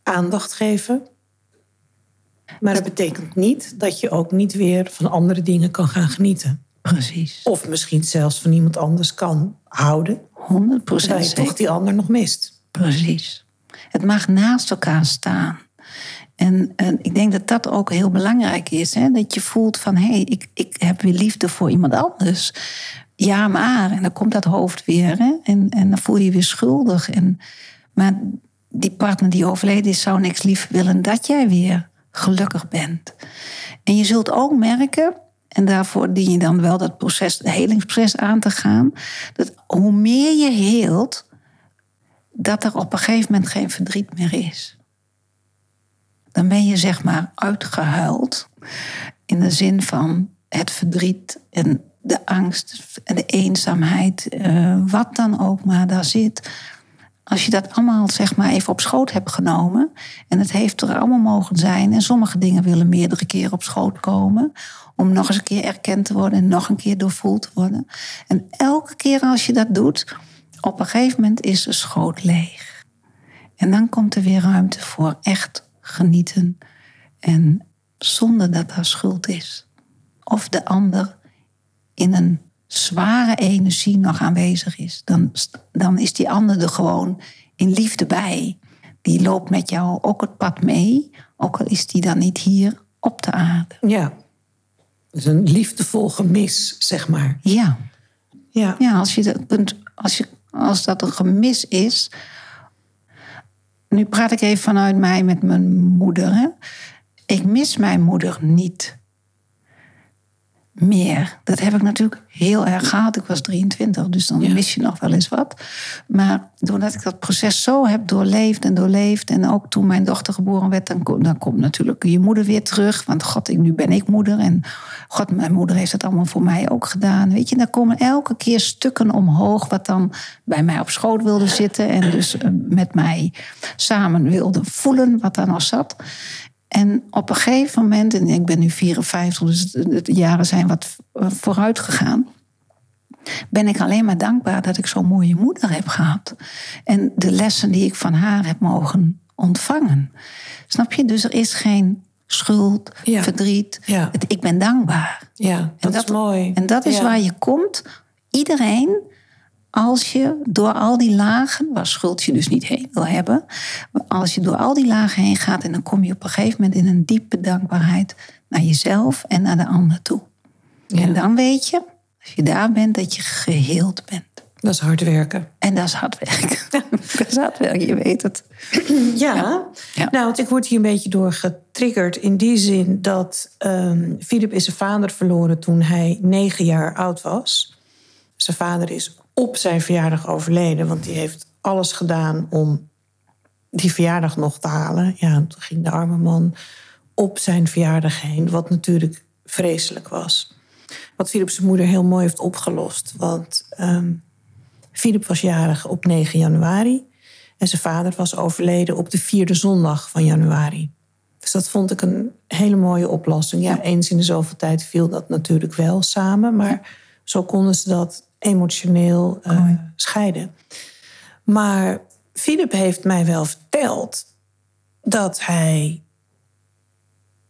aandacht geven. Maar dat betekent niet dat je ook niet weer van andere dingen kan gaan genieten. Precies. Of misschien zelfs van iemand anders kan houden. 100 procent. je toch die ander nog mist. Precies. Het mag naast elkaar staan. En, en ik denk dat dat ook heel belangrijk is. Hè? Dat je voelt van, hé, hey, ik, ik heb weer liefde voor iemand anders. Ja, maar. En dan komt dat hoofd weer. Hè? En, en dan voel je je weer schuldig. En, maar die partner die overleden is, zou niks liever willen dat jij weer gelukkig bent. En je zult ook merken en daarvoor dien je dan wel dat proces, het helingsproces aan te gaan. Dat hoe meer je heelt, dat er op een gegeven moment geen verdriet meer is. Dan ben je zeg maar uitgehuild. In de zin van het verdriet en de angst en de eenzaamheid, uh, wat dan ook maar daar zit. Als je dat allemaal zeg maar even op schoot hebt genomen en het heeft er allemaal mogen zijn en sommige dingen willen meerdere keren op schoot komen om nog eens een keer erkend te worden en nog een keer doorvoeld te worden. En elke keer als je dat doet, op een gegeven moment is de schoot leeg. En dan komt er weer ruimte voor echt genieten en zonder dat er schuld is. Of de ander in een zware energie nog aanwezig is, dan, dan is die ander er gewoon in liefde bij. Die loopt met jou ook het pad mee, ook al is die dan niet hier op de aarde. Ja. Dus een liefdevol gemis, zeg maar. Ja. Ja. Ja, als, je dat kunt, als, je, als dat een gemis is. Nu praat ik even vanuit mij met mijn moeder. Hè. Ik mis mijn moeder niet meer. Dat heb ik natuurlijk heel erg gehad. Ik was 23, dus dan Ja. mis je nog wel eens wat. Maar doordat ik dat proces zo heb doorleefd en doorleefd... en ook toen mijn dochter geboren werd... dan, komt- dan komt natuurlijk je moeder weer terug. Want god, ik, nu ben ik moeder. En god, mijn moeder heeft het allemaal voor mij ook gedaan. Weet je, dan komen elke keer stukken omhoog... wat dan bij mij op schoot wilde zitten... en dus eh, met mij samen wilde voelen wat daar nog zat... En op een gegeven moment, en ik ben nu 54, dus de, jaren zijn wat eh, vooruit gegaan. Ben ik alleen maar dankbaar dat ik zo'n mooie moeder heb gehad. En de lessen die ik van haar heb mogen ontvangen. Snap je? Dus er is geen schuld, Ja. verdriet. Ja. Het, ik ben dankbaar. Ja, dat, is mooi. En dat is Ja. waar je komt. Iedereen, als je door al die lagen, waar schuld je dus niet heen wil hebben, als je door al die lagen heen gaat en dan kom je op een gegeven moment in een diepe dankbaarheid naar jezelf en naar de ander toe. En dan weet je, als je daar bent, dat je geheeld bent. Dat is hard werken. En dat is hard werken. dat is hard werken, je weet het. Ja. Ja. nou, want ik word hier een beetje door getriggerd in die zin dat ehm Philip is zijn vader verloren toen hij negen jaar oud was. Zijn vader is op zijn verjaardag overleden, want die heeft alles gedaan om die verjaardag nog te halen. Ja, toen ging de arme man op zijn verjaardag heen, wat natuurlijk vreselijk was. Wat Philip zijn moeder heel mooi heeft opgelost. Want ehm Philip was jarig op 9 januari. En zijn vader was overleden op de vierde zondag van januari. Dus dat vond ik een hele mooie oplossing. Ja, eens in de zoveel tijd viel dat natuurlijk wel samen. Maar zo konden ze dat emotioneel eh, scheiden. Maar Philip heeft mij wel verteld dat hij.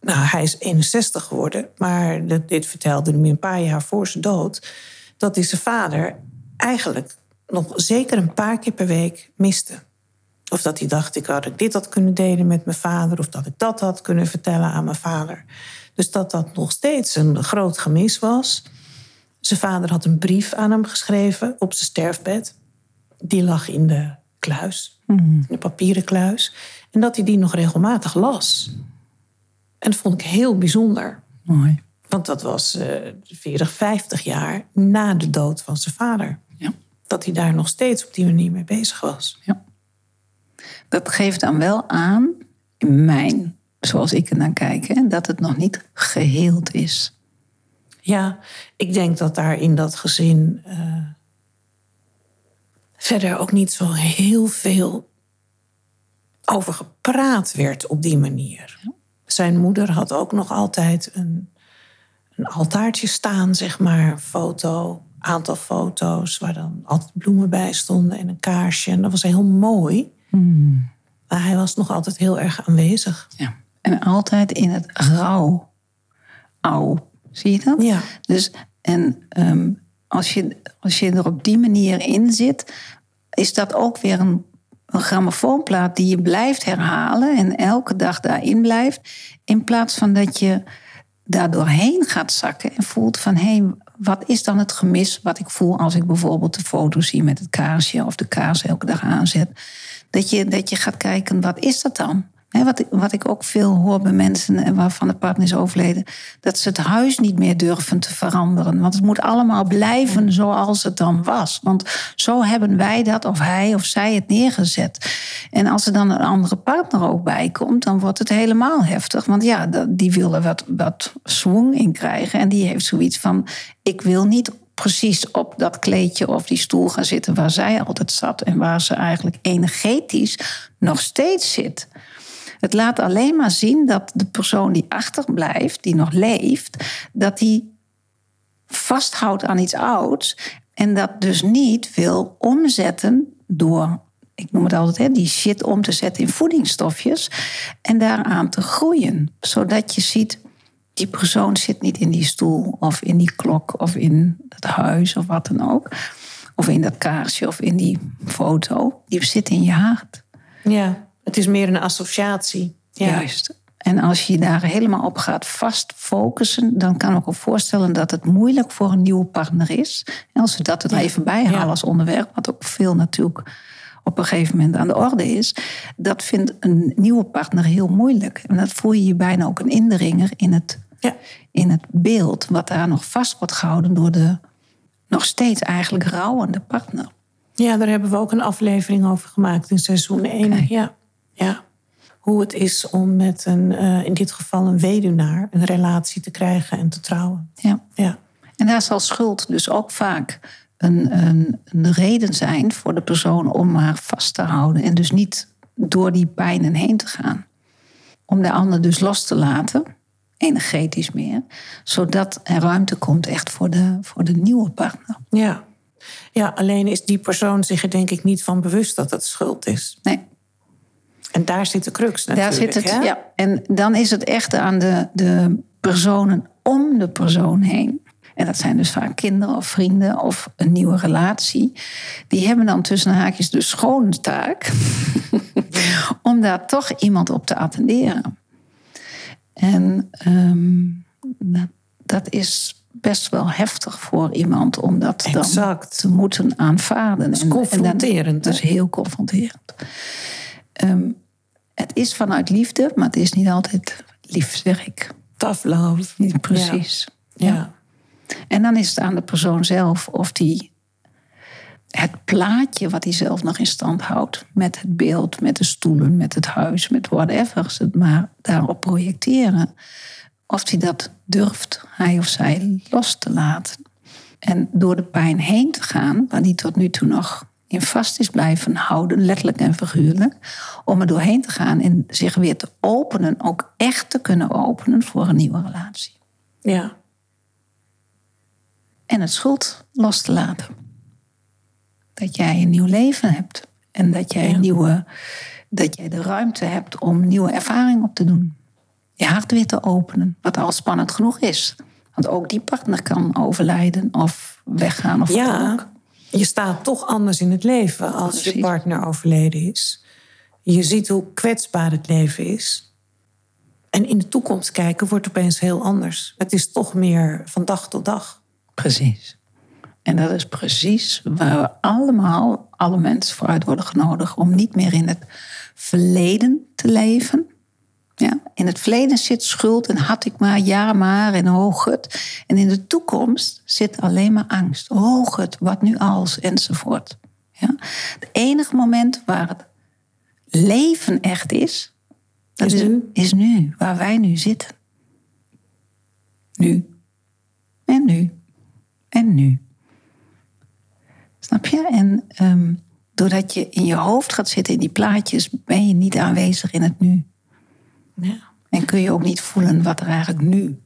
Nou, hij is 61 geworden, maar dat, dit vertelde hij me een paar jaar voor zijn dood. Dat hij zijn vader eigenlijk nog zeker een paar keer per week miste. Of dat hij dacht, ik had ik dit had kunnen delen met mijn vader, of dat ik dat had kunnen vertellen aan mijn vader. Dus dat dat nog steeds een groot gemis was. Zijn vader had een brief aan hem geschreven op zijn sterfbed. Die lag in de kluis, in de papieren kluis. En dat hij die nog regelmatig las. En dat vond ik heel bijzonder. Mooi. Want dat was eh 40, 50 jaar na de dood van zijn vader. Ja. Dat hij daar nog steeds op die manier mee bezig was. Ja. Dat geeft dan wel aan, in mijn, zoals ik er naar kijk, hè, dat het nog niet geheeld is. Ja, ik denk dat daar in dat gezin eh, verder ook niet zo heel veel over gepraat werd op die manier. Zijn moeder had ook nog altijd een, een altaartje staan, zeg maar, foto, aantal foto's waar dan altijd bloemen bij stonden en een kaarsje. En dat was heel mooi. Maar hij was nog altijd heel erg aanwezig. Ja. En altijd in het rouw. Au. Zie je dat? Ja. Dus, en ehm, als, je, als je er op die manier in zit, is dat ook weer een, een grammofoonplaat die je blijft herhalen en elke dag daarin blijft. In plaats van dat je daar doorheen gaat zakken en voelt van hé, hey, wat is dan het gemis wat ik voel als ik bijvoorbeeld de foto zie met het kaarsje of de kaars elke dag aanzet. Dat je, dat je gaat kijken, wat is dat dan? Wat, ik- wat ik ook veel hoor bij mensen en waarvan de partner is overleden, dat ze het huis niet meer durven te veranderen. Want het moet allemaal blijven zoals het dan was. Want zo hebben wij dat, of hij of zij het neergezet. En als er dan een andere partner ook bij komt, dan wordt het helemaal heftig. Want ja, die wil er wat, wat swing in krijgen. En die heeft zoiets van: ik wil niet precies op dat kleedje of die stoel gaan zitten waar zij altijd zat en waar ze eigenlijk energetisch nog steeds zit. Het laat alleen maar zien dat de persoon die achterblijft, die nog leeft, dat die vasthoudt aan iets ouds en dat dus niet wil omzetten door, ik noem het altijd, hè, die shit om te zetten in voedingsstofjes en daaraan te groeien. Zodat je ziet, die persoon zit niet in die stoel of in die klok of in het huis of wat dan ook. Of in dat kaarsje of in die foto. Die zit in je hart. Ja, het is meer een associatie. Ja. Juist. En als je daar helemaal op gaat vast focussen, dan kan ik me voorstellen dat het moeilijk voor een nieuwe partner is. En als we dat er even bij halen Ja. als onderwerp, wat ook veel natuurlijk op een gegeven moment aan de orde is, dat vindt een nieuwe partner heel moeilijk. En dat voel je je bijna ook een indringer in het, Ja. in het beeld, wat daar nog vast wordt gehouden door de nog steeds eigenlijk rouwende partner. Ja, daar hebben we ook een aflevering over gemaakt in seizoen 1. Oké. Ja. Ja. Hoe het is om met een, eh, in dit geval een weduwnaar, een relatie te krijgen en te trouwen. Ja. Ja. En daar zal schuld dus ook vaak een, een, een reden zijn voor de persoon om haar vast te houden. En dus niet door die pijnen heen te gaan. Om de ander dus los te laten, energetisch meer. Zodat er ruimte komt echt voor de, voor de nieuwe partner. Ja. ja, alleen is die persoon zich er denk ik niet van bewust dat het schuld is. Nee, En daar zit de crux daar natuurlijk. zit het. hè? Ja. En dan is het echt aan de, de personen om de persoon heen. En dat zijn dus vaak kinderen of vrienden of een nieuwe relatie. Die hebben dan tussen haakjes de schone taak om daar toch iemand op te attenderen. En ehm, dat, dat is best wel heftig voor iemand om dat Exact. dan te moeten aanvaarden. is En- en dan- confronterend, Dat is heel confronterend. Ehm, het is vanuit liefde, maar het is niet altijd lief, zeg ik. Tough love. Niet precies. Ja. ja. En dan is het aan de persoon zelf of die het plaatje wat hij zelf nog in stand houdt, met het beeld, met de stoelen, met het huis, met whatever, ze het maar daarop projecteren, of hij dat durft, hij of zij, los te laten. En door de pijn heen te gaan, waar die tot nu toe nog in vast is blijven houden, letterlijk en figuurlijk, om er doorheen te gaan en zich weer te openen, ook echt te kunnen openen voor een nieuwe relatie ja. en het schuld los te laten. Dat jij een nieuw leven hebt en dat jij, Ja. nieuwe, dat jij de ruimte hebt om nieuwe ervaring op te doen. Je hart weer te openen, wat al spannend genoeg is. Want ook die partner kan overlijden of weggaan of Ja, ook. Je staat toch anders in het leven als je partner overleden is. Je ziet hoe kwetsbaar het leven is. En in de toekomst kijken wordt opeens heel anders. Het is toch meer van dag tot dag. Precies. En dat is precies waar we allemaal, alle mensen voor uit worden genodigd om niet meer in het verleden te leven. Ja, in het verleden zit schuld en had ik maar, ja maar en hoog het. En in de toekomst zit alleen maar angst. Hoog het, wat nu als, enzovoort. Ja? Het enige moment waar het leven echt is, dat Is is, nu? is nu, waar wij nu zitten. Nu. En nu. En nu. Snap je? En ehm, doordat je in je hoofd gaat zitten in die plaatjes, ben je niet aanwezig in het nu. Ja. En kun je ook niet voelen wat er eigenlijk nu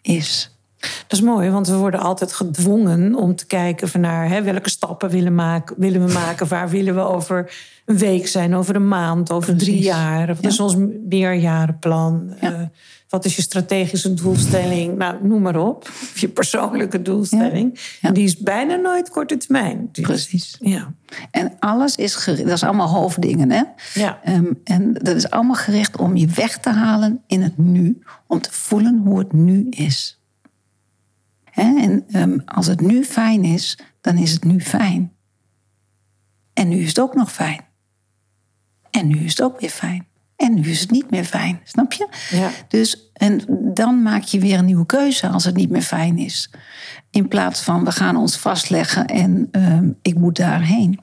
is. Dat is mooi, want we worden altijd gedwongen om te kijken van naar hè, welke stappen willen, maken, willen we maken. Waar willen we over een week zijn, over een maand, over drie jaar. Wat is ons meerjarenplan? Ja. Eh, wat is je strategische doelstelling? Nou, noem maar op. Of je persoonlijke doelstelling. Ja. En die is bijna nooit korte termijn. Precies. Ja. En alles is gericht, dat is allemaal hoofddingen, hè? Ja. Ehm, en dat is allemaal gericht om je weg te halen in het nu, om te voelen hoe het nu is. Hè? En ehm, als het nu fijn is, dan is het nu fijn. En nu is het ook nog fijn. En nu is het ook weer fijn. En nu is het niet meer fijn, snap je? Ja. Dus, en dan maak je weer een nieuwe keuze als het niet meer fijn is. In plaats van we gaan ons vastleggen en ehm, ik moet daarheen.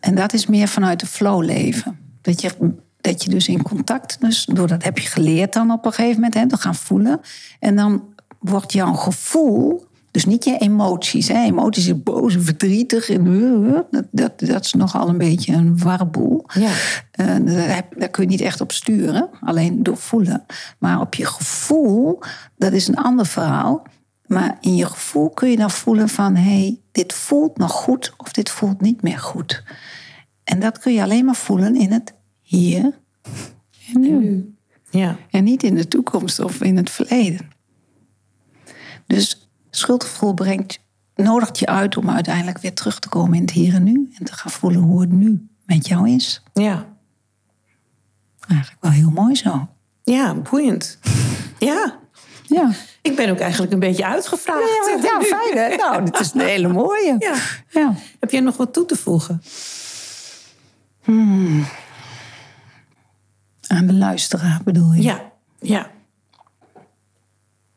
En dat is meer vanuit de flow leven. Dat je, dat je dus in contact, dus door dat heb je geleerd dan op een gegeven moment, hè, te gaan voelen. En dan wordt jouw gevoel, dus niet je emoties, hè, emoties is boos en verdrietig, en, dat, dat, dat is nogal een beetje een warboel. Ja. Eh, daar kun je niet echt op sturen, alleen door voelen. Maar op je gevoel, dat is een ander verhaal. Maar in je gevoel kun je dan voelen van... hé, hey, dit voelt nog goed of dit voelt niet meer goed. En dat kun je alleen maar voelen in het hier en nu. Ja. En niet in de toekomst of in het verleden. Dus schuldgevoel brengt, nodigt je uit om uiteindelijk weer terug te komen in het hier en nu. En te gaan voelen hoe het nu met jou is. Ja. Eigenlijk wel heel mooi zo. Ja, boeiend. Ja. Ja, Ik ben ook eigenlijk een beetje uitgevraagd. ja, ja fijn hè? Nou, dit is een hele mooie. Ja. Ja. Heb jij nog wat toe te voegen? Aan de luisteraar bedoel je? Ja. Ja.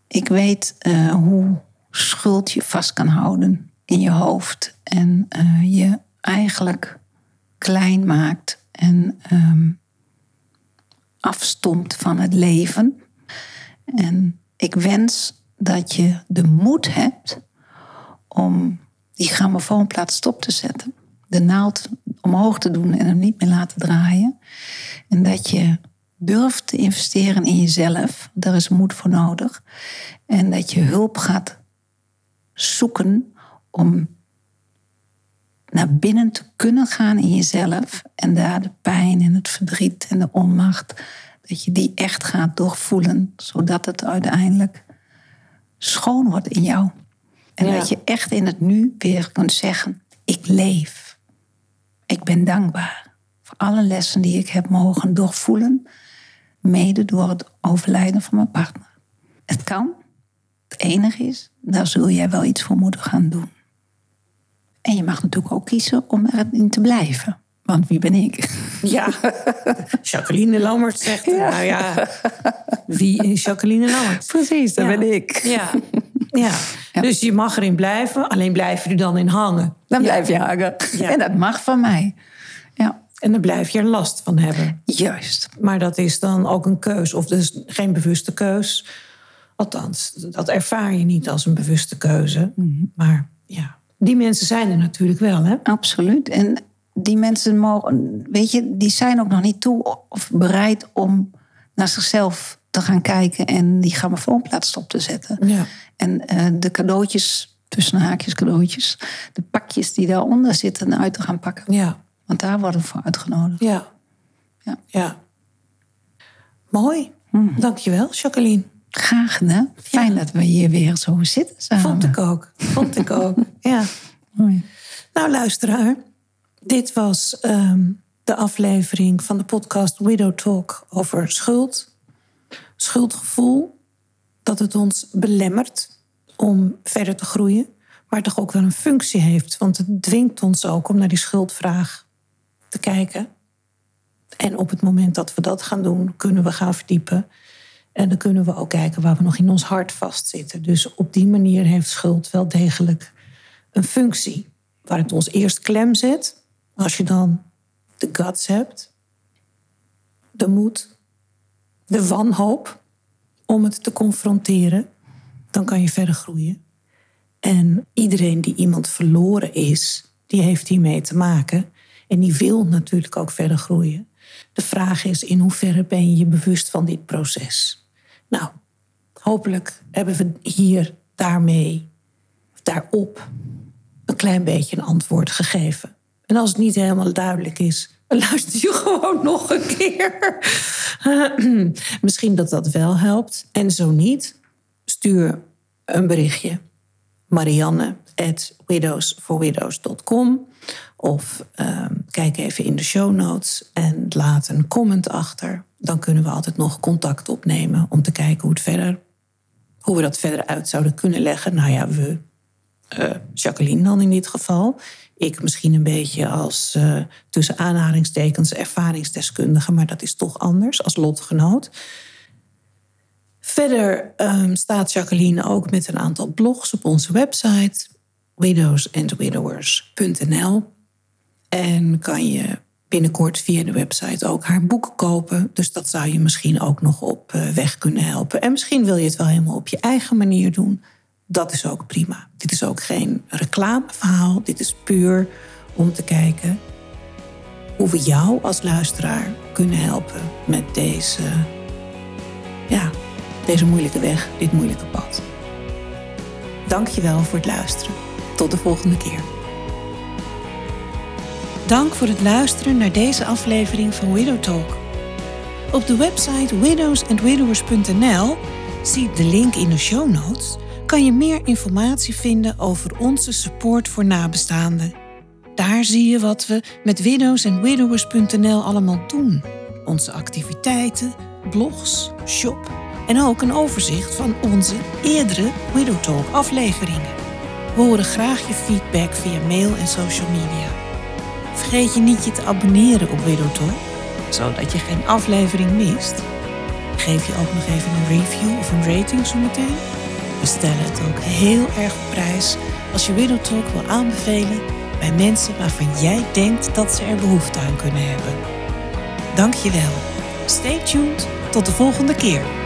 Ik weet eh, hoe schuld je vast kan houden in je hoofd. En eh, je eigenlijk klein maakt en ehm afstomt van het leven. En ik wens dat je de moed hebt om die grammofoonplaat stop te zetten. De naald omhoog te doen en hem niet meer laten draaien. En dat je durft te investeren in jezelf. Daar is moed voor nodig. En dat je hulp gaat zoeken om naar binnen te kunnen gaan in jezelf. En daar de pijn en het verdriet en de onmacht, dat je die echt gaat doorvoelen. Zodat het uiteindelijk schoon wordt in jou. En Ja. dat je echt in het nu weer kunt zeggen, ik leef. Ik ben dankbaar voor alle lessen die ik heb mogen doorvoelen. Mede door het overlijden van mijn partner. Het kan. Het enige is, daar zul jij wel iets voor moeten gaan doen. En je mag natuurlijk ook kiezen om erin te blijven. Want wie ben ik? Ja. Jacqueline Lammert zegt, nou ja, wie is Jacqueline Lammert? Precies, dat Ja. ben ik. Ja. ja. Dus je mag erin blijven, alleen blijf je er dan in hangen. Dan blijf je hangen. Ja. En dat mag van mij. Ja, En dan blijf je er last van hebben. juist. Maar dat is dan ook een keus, of dus geen bewuste keus. Althans, dat ervaar je niet als een bewuste keuze. Maar ja, die mensen zijn er natuurlijk wel, hè? Absoluut. En die mensen mogen, weet je, die zijn ook nog niet toe of bereid om naar zichzelf te gaan kijken en die grammofoonplaat stop te zetten. Ja. En eh, de cadeautjes, tussen haakjes cadeautjes, de pakjes die daaronder zitten uit te gaan pakken. Ja, Want daar worden we voor uitgenodigd. ja. Ja. ja. Mooi. Dankjewel, Jacqueline. Graag gedaan. Fijn dat we hier weer zo zitten samen. Vond ik ook. Vond ik ook. Ja. Mooi. Nou, luisteraar. Dit was ehm, de aflevering van de podcast Widow Talk over schuld. Schuldgevoel. Dat het ons belemmert om verder te groeien. Maar toch ook wel een functie heeft. Want het dwingt ons ook om naar die schuldvraag te kijken. En op het moment dat we dat gaan doen, kunnen we gaan verdiepen. En dan kunnen we ook kijken waar we nog in ons hart vastzitten. Dus op die manier heeft schuld wel degelijk een functie. Waar het ons eerst klem zet. Als je dan de guts hebt, de moed, de wanhoop om het te confronteren, dan kan je verder groeien. En iedereen die iemand verloren is, die heeft hiermee te maken. En die wil natuurlijk ook verder groeien. De vraag is in hoeverre ben je je bewust van dit proces? Nou, hopelijk hebben we hier daarmee, daarop, een klein beetje een antwoord gegeven. En als het niet helemaal duidelijk is, luister je gewoon nog een keer. Misschien dat dat wel helpt. En zo niet, stuur een berichtje. Marianne widowsforwidows.com of ehm, kijk even in de show notes en laat een comment achter. Dan kunnen we altijd nog contact opnemen om te kijken hoe, het verder, hoe we dat verder uit zouden kunnen leggen. Nou ja, we, eh, Jacqueline dan in dit geval. Ik misschien een beetje als eh, tussen aanhalingstekens ervaringsdeskundige, maar dat is toch anders als lotgenoot. Verder ehm, staat Jacqueline ook met een aantal blogs op onze website widowsandwidowers.nl. En kan je binnenkort via de website ook haar boeken kopen. Dus dat zou je misschien ook nog op eh, weg kunnen helpen. En misschien wil je het wel helemaal op je eigen manier doen. Dat is ook prima. Dit is ook geen reclameverhaal. Dit is puur om te kijken hoe we jou als luisteraar kunnen helpen met deze, ja, deze moeilijke weg, dit moeilijke pad. Dank je wel voor het luisteren. Tot de volgende keer. Dank voor het luisteren naar deze aflevering van Widow Talk. Op de website widowsandwidowers.nl, zie de link in de show notes, kan je meer informatie vinden over onze support voor nabestaanden. Daar zie je wat we met widowsandwidowers.nl allemaal doen. Onze activiteiten, blogs, shop en ook een overzicht van onze eerdere Widow Talk afleveringen. We horen graag je feedback via mail en social media. Vergeet je niet je te abonneren op Widow Talk, zodat je geen aflevering mist. Geef je ook nog even een review of een rating zometeen. We stellen het ook heel erg op prijs als je Widow Talk wil aanbevelen bij mensen waarvan jij denkt dat ze er behoefte aan kunnen hebben. Dank je wel. Stay tuned. Tot de volgende keer.